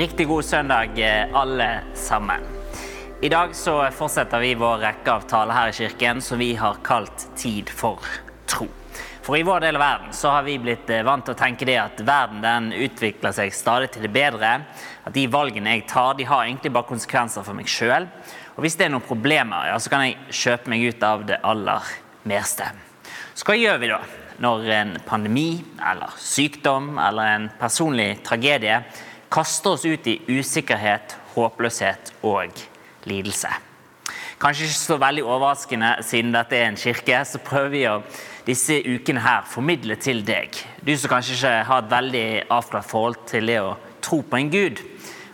Riktig god søndag, eh, alle sammen. I dag så fortsetter vi vår rekke av taler her i kirken som vi har kalt Tid for tro. For i vår del av verden så har vi blitt eh, vant til å tenke det at verden den utvikler seg stadig til det bedre. At de valgene jeg tar, de har egentlig bare konsekvenser for meg sjøl. Og hvis det er noen problemer, ja, så kan jeg kjøpe meg ut av det aller meste. Så hva gjør vi da når en pandemi eller sykdom eller en personlig tragedie kaster oss ut i usikkerhet, håpløshet og lidelse? Kanskje ikke så veldig overraskende, siden dette er en kirke, så prøver vi å disse ukene her formidle til deg, du som kanskje ikke har et veldig avklart forhold til det å tro på en gud,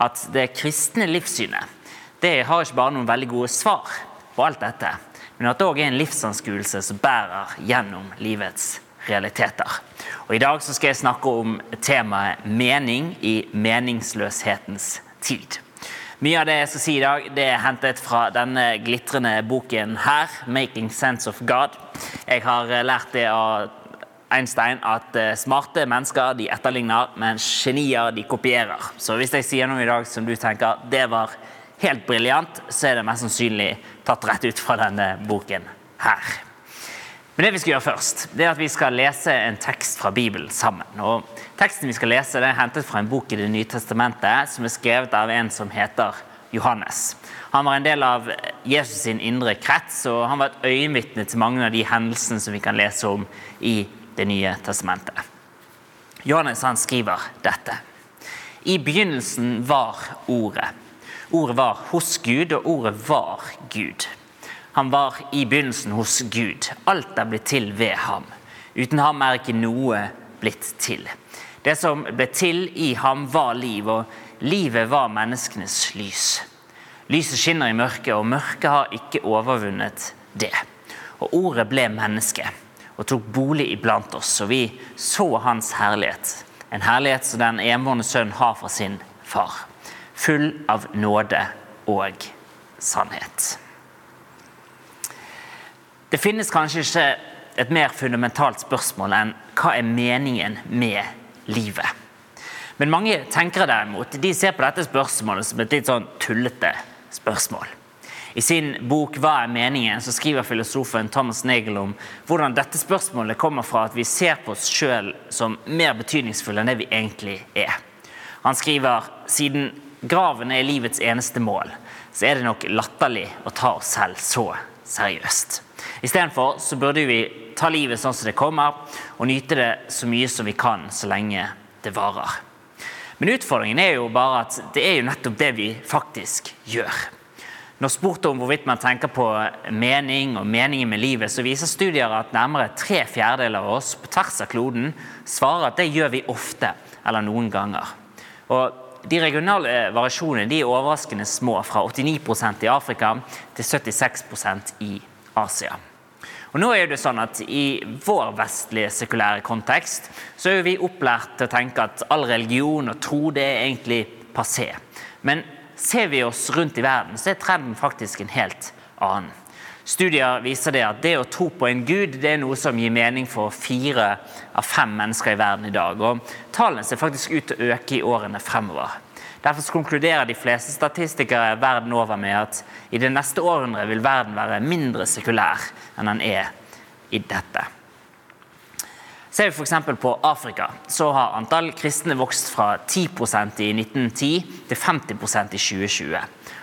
at det kristne livssynet det har ikke bare noen veldig gode svar på alt dette, men at det òg er en livsanskuelse som bærer gjennom livets realiteter. Og I dag skal jeg snakke om temaet mening i meningsløshetens tid. Mye av det jeg skal si i dag, det er hentet fra denne glitrende boken her, 'Making Sense of God'. Jeg har lært det av Einstein at smarte mennesker de etterligner, men genier de kopierer. Så hvis jeg sier noe i dag som du tenker det var helt briljant, så er det mest sannsynlig tatt rett ut fra denne boken her. Men det vi skal gjøre først, det er at vi skal lese en tekst fra Bibelen sammen. Og Teksten vi skal lese, det er hentet fra en bok i Det nye testamentet som er skrevet av en som heter Johannes. Han var en del av Jesus sin indre krets, og han var et øyenvitne til mange av de hendelsene som vi kan lese om i Det nye testamentet. Johannes han skriver dette. I begynnelsen var Ordet. Ordet var hos Gud, og ordet var Gud. Han var i begynnelsen hos Gud. Alt er blitt til ved ham. Uten ham er ikke noe blitt til. Det som ble til i ham, var liv, og livet var menneskenes lys. Lyset skinner i mørket, og mørket har ikke overvunnet det. Og ordet ble menneske og tok bolig iblant oss, og vi så hans herlighet. En herlighet som den enbårne sønn har fra sin far full av nåde og sannhet. Det finnes kanskje ikke et mer fundamentalt spørsmål enn hva er meningen med livet? Men mange tenkere derimot, de ser på dette spørsmålet som et litt sånn tullete spørsmål. I sin bok 'Hva er meningen?' så skriver filosofen Thomas Nagel om hvordan dette spørsmålet kommer fra at vi ser på oss sjøl som mer betydningsfulle enn det vi egentlig er. Han skriver siden graven er livets eneste mål, så er det nok latterlig å ta oss selv så seriøst. Istedenfor så burde vi ta livet sånn som det kommer, og nyte det så mye som vi kan så lenge det varer. Men utfordringen er jo bare at det er jo nettopp det vi faktisk gjør. Når spurt om hvorvidt man tenker på mening og meningen med livet, så viser studier at nærmere tre fjerdedeler av oss på tvers av kloden svarer at det gjør vi ofte eller noen ganger. Og de regionale variasjonene de er overraskende små, fra 89% i Afrika til 76% i Asia. Og nå er det sånn at I vår vestlige sekulære kontekst så er vi opplært til å tenke at all religion og tro det er egentlig passé. Men ser vi oss rundt i verden, så er trenden faktisk en helt annen. Studier viser det at det å tro på en gud det er noe som gir mening for fire av fem mennesker i verden i dag. og Tallene ser faktisk ut til å øke i årene fremover. Derfor konkluderer de fleste statistikere verden over med at i det neste århundret vil verden være mindre sekulær enn den er i dette. Ser vi f.eks. på Afrika, så har antall kristne vokst fra 10% i 1910 til 50% i 2020.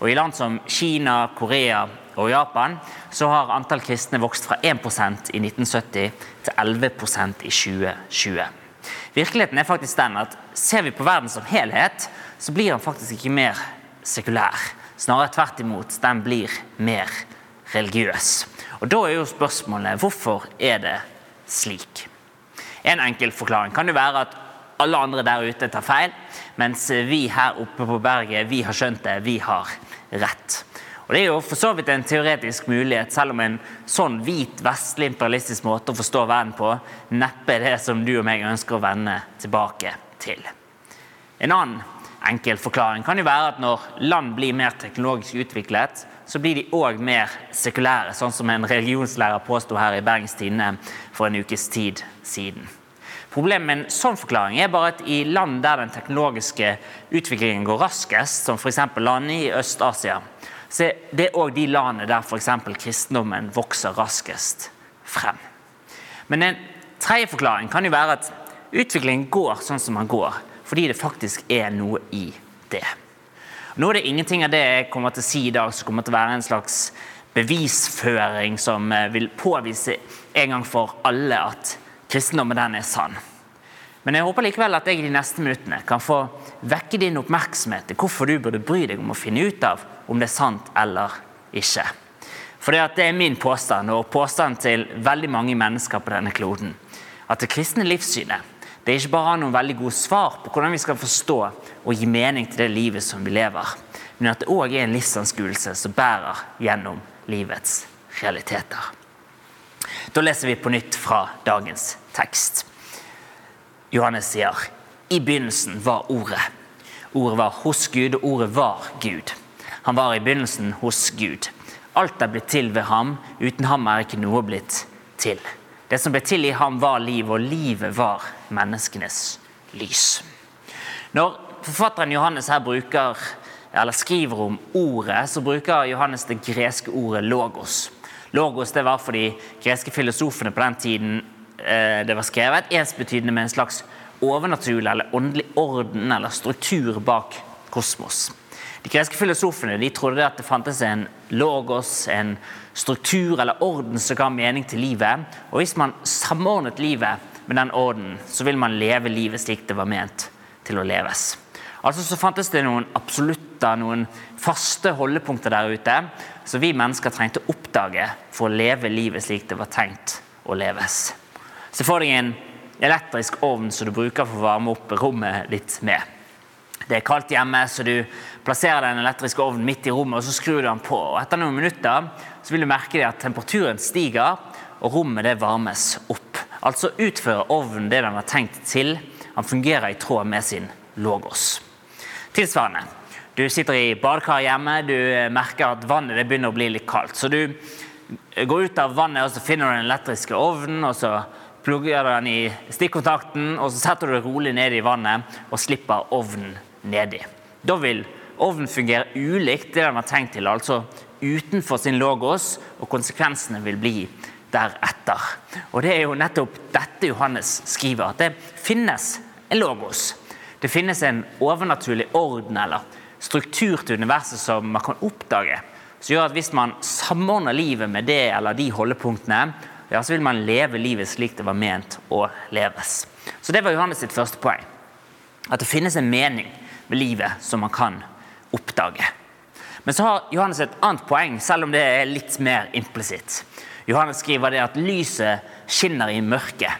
Og I land som Kina, Korea og Japan så har antall kristne vokst fra 1% i 1970 til 11% i 2020. Virkeligheten er faktisk den at Ser vi på verden som helhet, så blir den faktisk ikke mer sekulær. Snarere tvert imot. Den blir mer religiøs. Og Da er jo spørsmålet hvorfor er det slik? En enkel forklaring kan jo være at alle andre der ute tar feil, mens vi her oppe på berget vi har skjønt det, vi har rett. Og Det er jo for så vidt en teoretisk mulighet, selv om en sånn hvit, vestlig imperialistisk måte å forstå verden på neppe er det som du og meg ønsker å vende tilbake til. En annen enkel forklaring kan jo være at når land blir mer teknologisk utviklet, så blir de òg mer sekulære, sånn som en religionslærer påsto her i Bergens Tidende for en ukes tid siden. Problemet med en sånn forklaring er bare at i land der den teknologiske utviklingen går raskest, som f.eks. land i Øst-Asia, så er det òg de landene der f.eks. kristendommen vokser raskest frem. Men en tredje forklaring kan jo være at utviklingen går sånn som den går, fordi det faktisk er noe i det. Nå er det ingenting av det jeg kommer til å si i dag som kommer til å være en slags bevisføring som eh, vil påvise en gang for alle at kristendommen den er sann. Men jeg håper likevel at jeg i de neste minuttene kan få vekke din oppmerksomhet til hvorfor du burde bry deg om å finne ut av om det er sant eller ikke. For det er min påstand, og påstanden til veldig mange mennesker på denne kloden, at det kristne livssynet det er ikke bare noen veldig gode svar på hvordan vi skal forstå og gi mening til det livet som vi lever, men at det òg er en livsanskuelse som bærer gjennom livets realiteter. Da leser vi på nytt fra dagens tekst. Johannes sier i begynnelsen var Ordet. Ordet var hos Gud, og ordet var Gud. Han var i begynnelsen hos Gud. Alt er blitt til ved ham. Uten ham er ikke noe blitt til. Det som ble til i ham, var liv, og livet var menneskenes lys. Når forfatteren Johannes her bruker, eller skriver om ordet, så bruker Johannes det greske ordet 'logos'. Logos det var for de greske filosofene på den tiden eh, det var skrevet, ensbetydende med en slags overnaturlig eller åndelig orden eller struktur bak kosmos. De greske filosofene de trodde at det fantes en logos, en struktur eller orden som ga mening til livet. Og hvis man samordnet livet med den orden, så vil man leve livet slik det var ment til å leves. Altså så fantes det noen absolutter, noen faste holdepunkter der ute som vi mennesker trengte å oppdage for å leve livet slik det var tenkt å leves. Se for deg en elektrisk ovn som du bruker for å varme opp rommet ditt med. Det er kaldt hjemme, så du plasserer den elektriske ovnen midt i rommet og så skrur du den på. Og etter noen minutter så vil du merke at temperaturen stiger, og rommet det varmes opp. Altså utfører ovnen det den var tenkt til. Han fungerer i tråd med sin logos. Tilsvarende. Du sitter i badekar hjemme, du merker at vannet begynner å bli litt kaldt. Så du går ut av vannet og så finner du den elektriske ovnen. og så plugger den i stikkontakten og så setter du det rolig ned i vannet og slipper ovnen nedi. Da vil ovnen fungere ulikt det den var tenkt til, altså utenfor sin logos, og konsekvensene vil bli deretter. Og Det er jo nettopp dette Johannes skriver, at det finnes en logos. Det finnes en overnaturlig orden eller struktur til universet som man kan oppdage. Som gjør at hvis man samordner livet med det eller de holdepunktene, ja, så vil man leve livet slik det var ment å leves. Så Det var Johannes sitt første poeng. At det finnes en mening med livet som man kan oppdage. Men så har Johannes et annet poeng, selv om det er litt mer implisitt. Johannes skriver det at lyset skinner i mørket,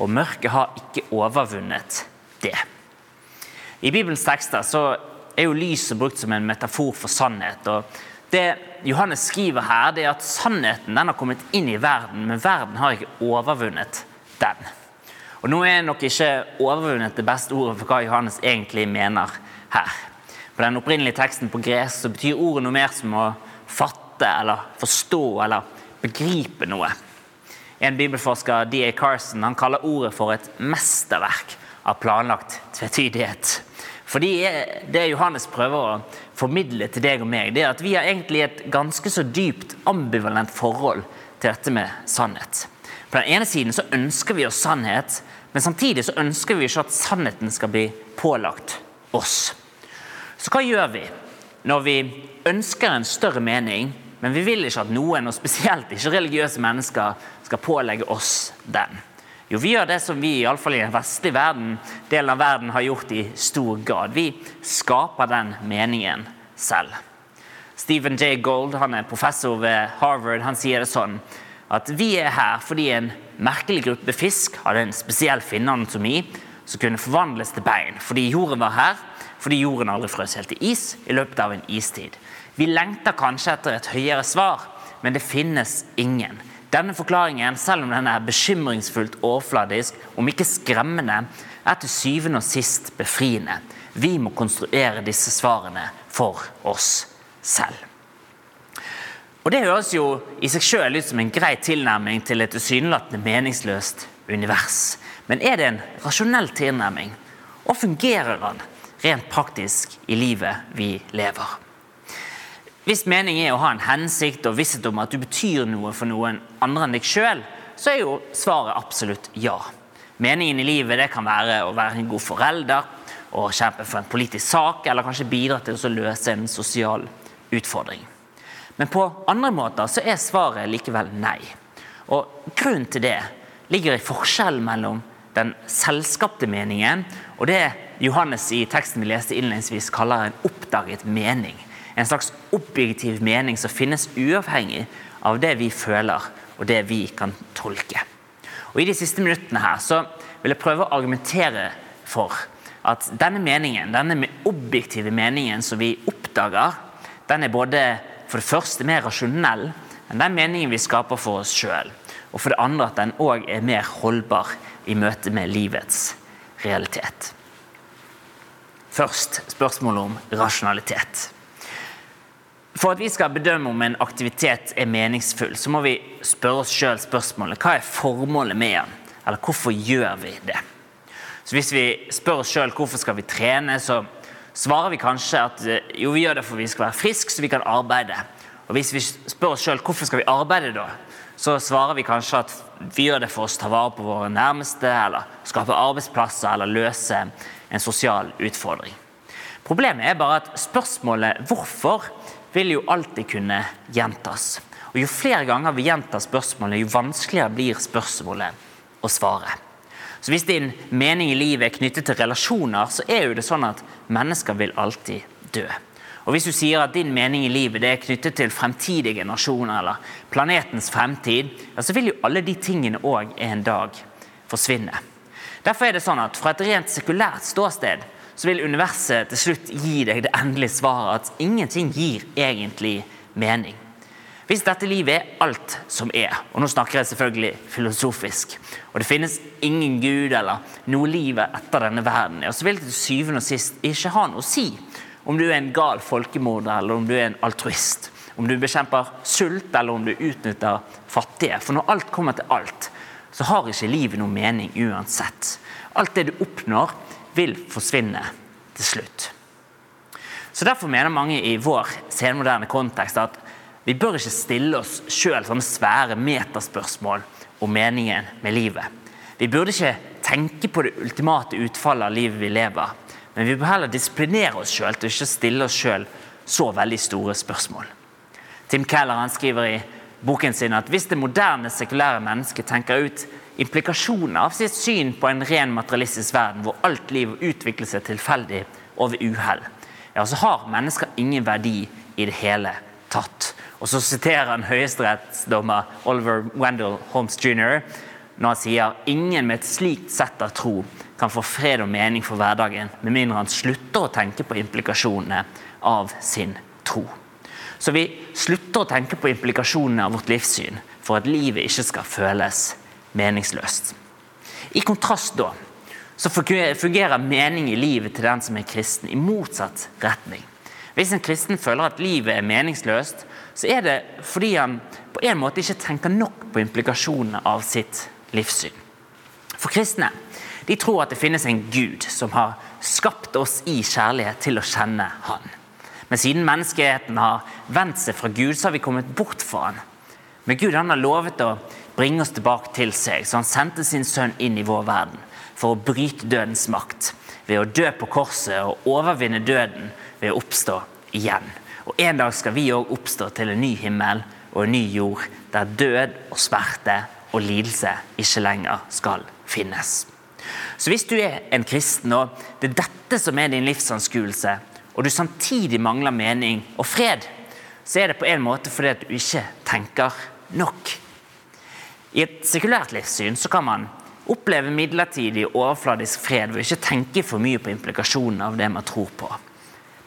og mørket har ikke overvunnet det. I Bibelens tekster er jo lyset brukt som en metafor for sannhet. og Det Johannes skriver her, det er at sannheten den har kommet inn i verden, men verden har ikke overvunnet den. Og Nå er nok ikke 'overvunnet' det beste ordet for hva Johannes egentlig mener her. På den opprinnelige teksten på gresk så betyr ordet noe mer som å fatte eller forstå eller begripe noe. En bibelforsker, D.A. Carson, han kaller ordet for et mesterverk av planlagt tvetydighet. Fordi Det Johannes prøver å formidle til deg og meg, det er at vi har egentlig et ganske så dypt ambivalent forhold til dette med sannhet. På den ene siden så ønsker vi oss sannhet, men samtidig så ønsker vi ikke at sannheten skal bli pålagt oss. Så hva gjør vi når vi ønsker en større mening, men vi vil ikke at noen, og spesielt ikke religiøse mennesker, skal pålegge oss den? Jo, vi gjør det som vi i, alle fall i den vestlige verden, delen av verden har gjort i stor grad. Vi skaper den meningen selv. Stephen J. Gold, han er professor ved Harvard, han sier det sånn at vi er her fordi en merkelig gruppe fisk hadde en spesiell finneanatomi som kunne forvandles til bein. Fordi jorden var her, fordi jorden aldri frøs helt til is i løpet av en istid. Vi lengter kanskje etter et høyere svar, men det finnes ingen. Denne forklaringen, selv om den er bekymringsfullt overfladisk, om ikke skremmende, er til syvende og sist befriende. Vi må konstruere disse svarene for oss selv. Og Det høres jo i seg sjøl ut som en grei tilnærming til et tilsynelatende meningsløst univers. Men er det en rasjonell tilnærming? Og fungerer den rent praktisk i livet vi lever? Hvis mening er å ha en hensikt og visshet om at du betyr noe for noen andre enn deg sjøl, så er jo svaret absolutt ja. Meningen i livet det kan være å være en god forelder, å kjempe for en politisk sak, eller kanskje bidra til å løse en sosial utfordring. Men på andre måter så er svaret likevel nei. Og Grunnen til det ligger i forskjellen mellom den selskapte meningen og det Johannes i teksten vi leste innledningsvis kaller en oppdaget mening. En slags objektiv mening som finnes uavhengig av det vi føler og det vi kan tolke. Og I de siste minuttene her så vil jeg prøve å argumentere for at denne meningen, denne objektive meningen som vi oppdager, den er både for det første mer rasjonell enn den meningen vi skaper for oss sjøl. Og for det andre at den òg er mer holdbar i møte med livets realitet. Først spørsmålet om rasjonalitet. For at vi skal bedømme om en aktivitet er meningsfull, så må vi spørre oss sjøl spørsmålet hva er formålet med den? Eller hvorfor gjør vi det? Så Hvis vi spør oss sjøl hvorfor skal vi trene, så svarer vi kanskje at eh, jo, vi gjør det for vi skal være friske så vi kan arbeide. Og Hvis vi spør oss sjøl hvorfor skal vi arbeide, da, så svarer vi kanskje at vi gjør det for å ta vare på våre nærmeste, eller skape arbeidsplasser eller løse en sosial utfordring. Problemet er bare at spørsmålet 'hvorfor' vil jo alltid kunne gjentas. Og Jo flere ganger vi gjentar spørsmålet, jo vanskeligere blir spørsmålet å svare. Så Hvis din mening i livet er knyttet til relasjoner, så er jo det sånn at mennesker vil alltid dø. Og Hvis du sier at din mening i livet er knyttet til fremtidige generasjoner eller planetens fremtid, ja, så vil jo alle de tingene òg en dag forsvinne. Derfor er det sånn at Fra et rent sekulært ståsted så vil universet til slutt gi deg det endelige svaret at ingenting gir egentlig mening. Hvis dette livet er alt som er, og nå snakker jeg selvfølgelig filosofisk, og det finnes ingen gud eller noe liv etter denne verden, ja, så vil det til syvende og sist ikke ha noe å si om du er en gal folkemorder eller om du er en altruist. Om du bekjemper sult eller om du utnytter fattige. For når alt kommer til alt, så har ikke livet noe mening uansett. Alt det du oppnår, vil forsvinne til slutt. Så Derfor mener mange i vår senmoderne kontekst at vi bør ikke stille oss sjøl sånne svære metaspørsmål om meningen med livet. Vi burde ikke tenke på det ultimate utfallet av livet vi lever, men vi bør heller disiplinere oss sjøl til ikke stille oss sjøl så veldig store spørsmål. Tim Keller han skriver i boken sin at hvis det moderne, sekulære mennesket tenker ut implikasjoner av sitt syn på en ren materialistisk verden hvor alt liv utvikler seg tilfeldig og ved uhell, ja, så har mennesker ingen verdi i det hele tatt. Og så siterer han høyesterettsdommer Oliver Wendell Holmes jr. når han sier ingen med et slikt sett av tro kan få fred og mening for hverdagen, med mindre han slutter å tenke på implikasjonene av sin tro. Så vi slutter å tenke på implikasjonene av vårt livssyn for at livet ikke skal føles meningsløst. I kontrast da, så fungerer mening i livet til den som er kristen, i motsatt retning. Hvis en kristen føler at livet er meningsløst, så er det fordi han på en måte ikke tenker nok på implikasjonene av sitt livssyn. For kristne de tror at det finnes en Gud som har skapt oss i kjærlighet til å kjenne Han. Men siden menneskeheten har vendt seg fra Gud, så har vi kommet bort fra Han. Men Gud han har lovet å bringe oss tilbake til seg. Så han sendte sin sønn inn i vår verden for å bryte dødens makt. Ved å dø på korset og overvinne døden ved å oppstå igjen. Og En dag skal vi òg oppstå til en ny himmel og en ny jord, der død og smerte og lidelse ikke lenger skal finnes. Så hvis du er en kristen, og det er dette som er din livsanskuelse, og du samtidig mangler mening og fred, så er det på en måte fordi at du ikke tenker nok. I et sekulært livssyn så kan man oppleve midlertidig overfladisk fred ved ikke tenke for mye på implikasjonene av det man tror på.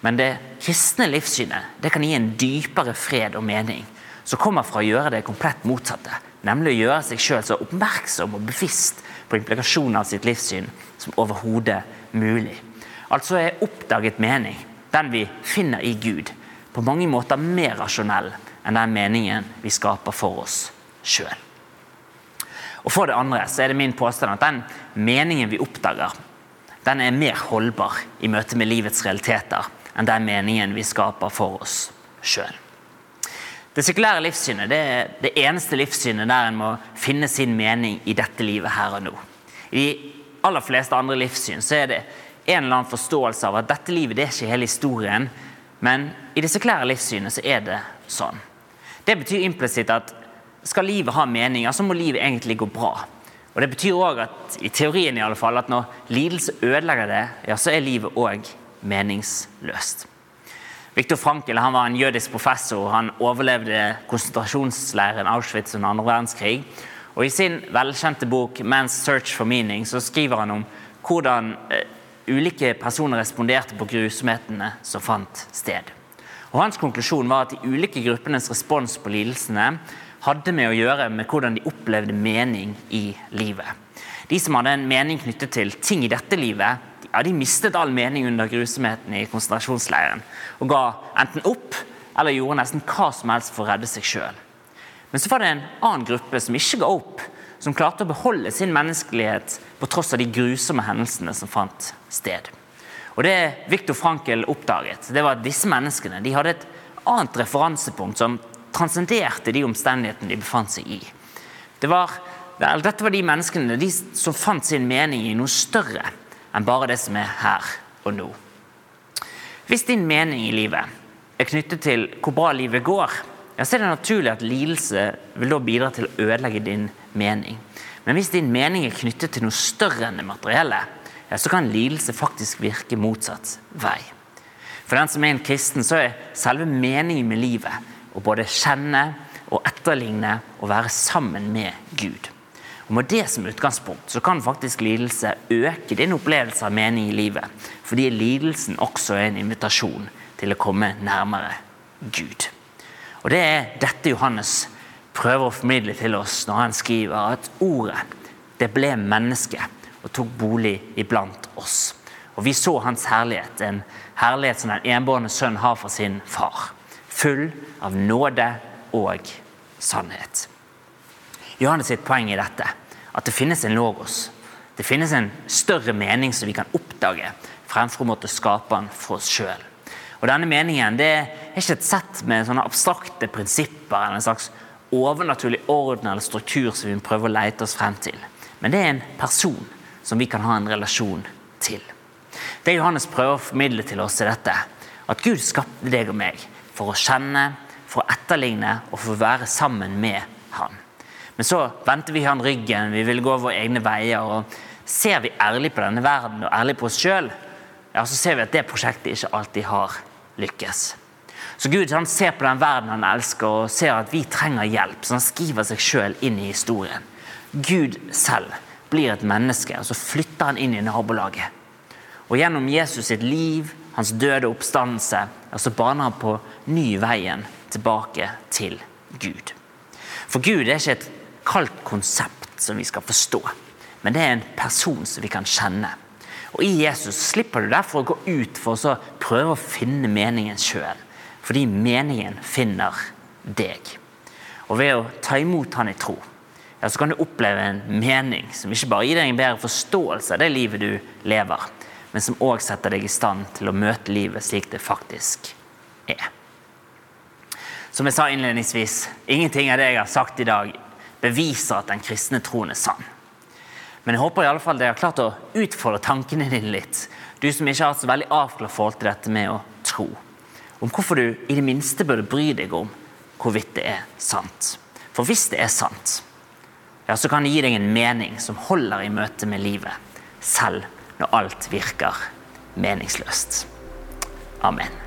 Men det kristne livssynet det kan gi en dypere fred og mening, som kommer fra å gjøre det komplett motsatte. Nemlig å gjøre seg sjøl så oppmerksom og bevisst på implikasjonen av sitt livssyn som overhodet mulig. Altså er oppdaget mening, den vi finner i Gud, på mange måter mer rasjonell enn den meningen vi skaper for oss sjøl. Og For det andre så er det min påstand at den meningen vi oppdager, den er mer holdbar i møte med livets realiteter enn den meningen vi skaper for oss sjøl. Det sekulære livssynet det er det eneste livssynet der en må finne sin mening i dette livet her og nå. I de aller fleste andre livssyn så er det en eller annen forståelse av at dette livet det er ikke hele historien, men i det sekulære livssynet så er det sånn. Det betyr implisitt at skal livet ha mening, så må livet egentlig gå bra. Og Det betyr òg at i teorien i alle fall, at når lidelse ødelegger det, ja, så er livet òg meningsløst. Viktor Frankel han var en jødisk professor. Han overlevde konsentrasjonsleiren Auschwitz under andre verdenskrig. Og I sin velkjente bok 'Man's Search for Meaning' så skriver han om hvordan eh, ulike personer responderte på grusomhetene som fant sted. Og Hans konklusjon var at de ulike gruppenes respons på lidelsene hadde med å gjøre med hvordan de opplevde mening i livet. De som hadde en mening knyttet til ting i dette livet, ja, de mistet all mening under grusomheten i konsentrasjonsleiren og ga enten opp eller gjorde nesten hva som helst for å redde seg sjøl. Men så var det en annen gruppe som ikke ga opp, som klarte å beholde sin menneskelighet på tross av de grusomme hendelsene som fant sted. Og Det Viktor Frankel oppdaget, det var at disse menneskene de hadde et annet referansepunkt som transcenderte de omstendighetene de befant seg i. Det var, dette var de menneskene de som fant sin mening i noe større enn bare det som er her og nå. Hvis din mening i livet er knyttet til hvor bra livet går, ja, så er det naturlig at lidelse vil da bidra til å ødelegge din mening. Men hvis din mening er knyttet til noe større enn det materielle, ja, så kan lidelse faktisk virke motsatt vei. For den som er en kristen, så er selve meningen med livet å både kjenne og etterligne og være sammen med Gud. Og Med det som utgangspunkt så kan faktisk lidelse øke din opplevelse av mening i livet. Fordi lidelsen også er en invitasjon til å komme nærmere Gud. Og Det er dette Johannes prøver å formidle til oss når han skriver at ordet det ble menneske og tok bolig iblant oss. Og Vi så hans herlighet, en herlighet som den enbårne sønn har for sin far. Full av nåde og sannhet. Johannes sitt poeng i dette at det finnes en logos. Det finnes en større mening som vi kan oppdage, fremfor å måtte skape den for oss sjøl. Denne meningen det er ikke et sett med sånne abstrakte prinsipper eller en slags overnaturlig orden eller struktur som vi prøver å lete oss frem til. Men det er en person som vi kan ha en relasjon til. Det Johannes prøver å formidle til oss, er dette. At Gud skapte deg og meg for å kjenne, for å etterligne og for å være sammen med Han. Men så vendte vi han ryggen, vi ville gå våre egne veier. og Ser vi ærlig på denne verden og ærlig på oss sjøl, ja, så ser vi at det prosjektet ikke alltid har lykkes. Så Gud han ser på den verden han elsker og ser at vi trenger hjelp. Så han skriver seg sjøl inn i historien. Gud selv blir et menneske, og så flytter han inn i nabolaget. Og Gjennom Jesus sitt liv, hans døde oppstandelse, og så baner han på ny veien tilbake til Gud. For Gud er ikke et kaldt konsept som vi skal forstå, men det er en person som vi kan kjenne. Og I Jesus slipper du derfor å gå ut for å prøve å finne meningen sjøl, fordi meningen finner deg. Og Ved å ta imot Han i tro, ja, så kan du oppleve en mening som ikke bare gir deg en bedre forståelse av det livet du lever, men som òg setter deg i stand til å møte livet slik det faktisk er. Som jeg sa innledningsvis, ingenting av det jeg har sagt i dag, beviser at den kristne troen er sann. Men jeg håper i alle fall dere har klart å utfordre tankene dine litt. Du som ikke har hatt så veldig avklart forhold til dette med å tro. Om hvorfor du i det minste burde bry deg om hvorvidt det er sant. For hvis det er sant, ja, så kan det gi deg en mening som holder i møte med livet, selv når alt virker meningsløst. Amen.